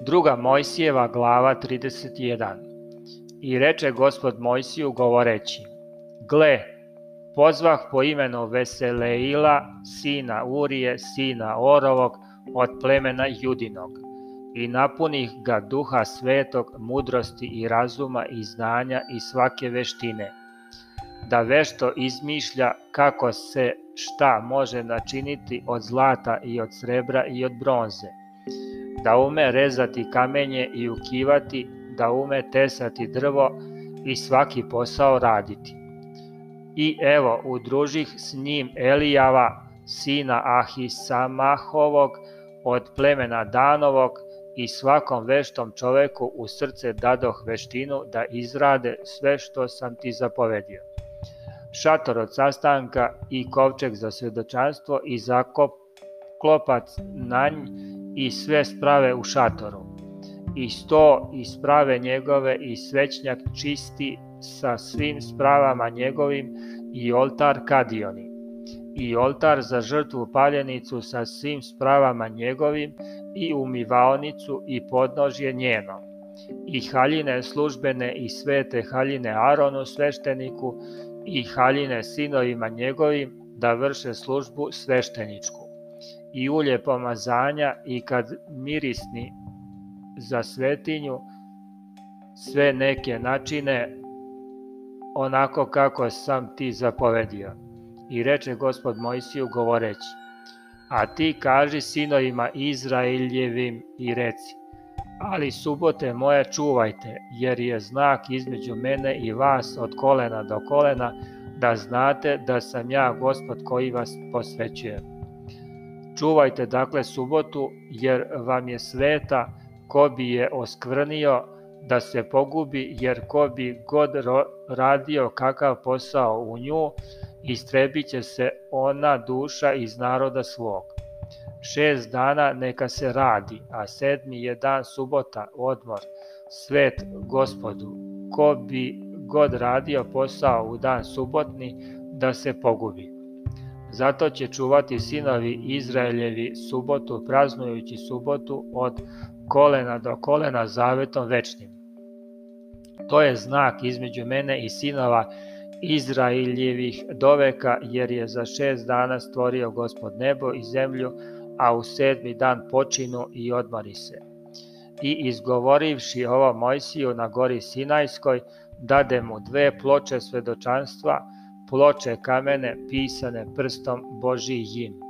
Druga Mojsijeva glava 31 I reče gospod Mojsiju govoreći Gle, pozvah po imenu Veseleila, sina Urije, sina Orovog, od plemena Judinog, i napunih ga duha svetog, mudrosti i razuma i znanja i svake veštine, da vešto izmišlja kako se šta može načiniti od zlata i od srebra i od bronze, da ume rezati kamenje i ukivati, da ume tesati drvo i svaki posao raditi. I evo, udružih s njim Elijava, sina Ahisamahovog, od plemena Danovog, i svakom veštom čoveku u srce dadoh veštinu da izrade sve što sam ti zapovedio. Šator od sastanka i kovčeg za svedočanstvo i zakop klopac na nj i sve sprave u šatoru. I sto i sprave njegove i svećnjak čisti sa svim spravama njegovim i oltar kadioni. I oltar za žrtvu paljenicu sa svim spravama njegovim i umivaonicu i podnožje njeno, i haljine službene i svete haljine Aronu svešteniku i haljine sinovima njegovim da vrše službu svešteničku, i ulje pomazanja i kad mirisni za svetinju sve neke načine onako kako sam ti zapovedio. I reče gospod Mojsiju govoreći, A ti kaži sinovima Izraeljevim i reci, ali subote moje čuvajte, jer je znak između mene i vas od kolena do kolena, da znate da sam ja gospod koji vas posvećuje. Čuvajte dakle subotu, jer vam je sveta, ko bi je oskvrnio, da se pogubi, jer ko bi god radio kakav posao u nju, istrebit će se ona duša iz naroda svog. Šest dana neka se radi, a sedmi je dan subota, odmor, svet gospodu. Ko bi god radio posao u dan subotni, da se pogubi. Zato će čuvati sinovi Izraeljevi subotu, praznujući subotu od kolena do kolena zavetom večnim. To je znak između mene i sinova Izraeljevih doveka, jer je za šest dana stvorio gospod nebo i zemlju, a u sedmi dan počinu i odmori se. I izgovorivši ovo Mojsiju na gori Sinajskoj, dade mu dve ploče svedočanstva, ploče kamene pisane prstom Božijim.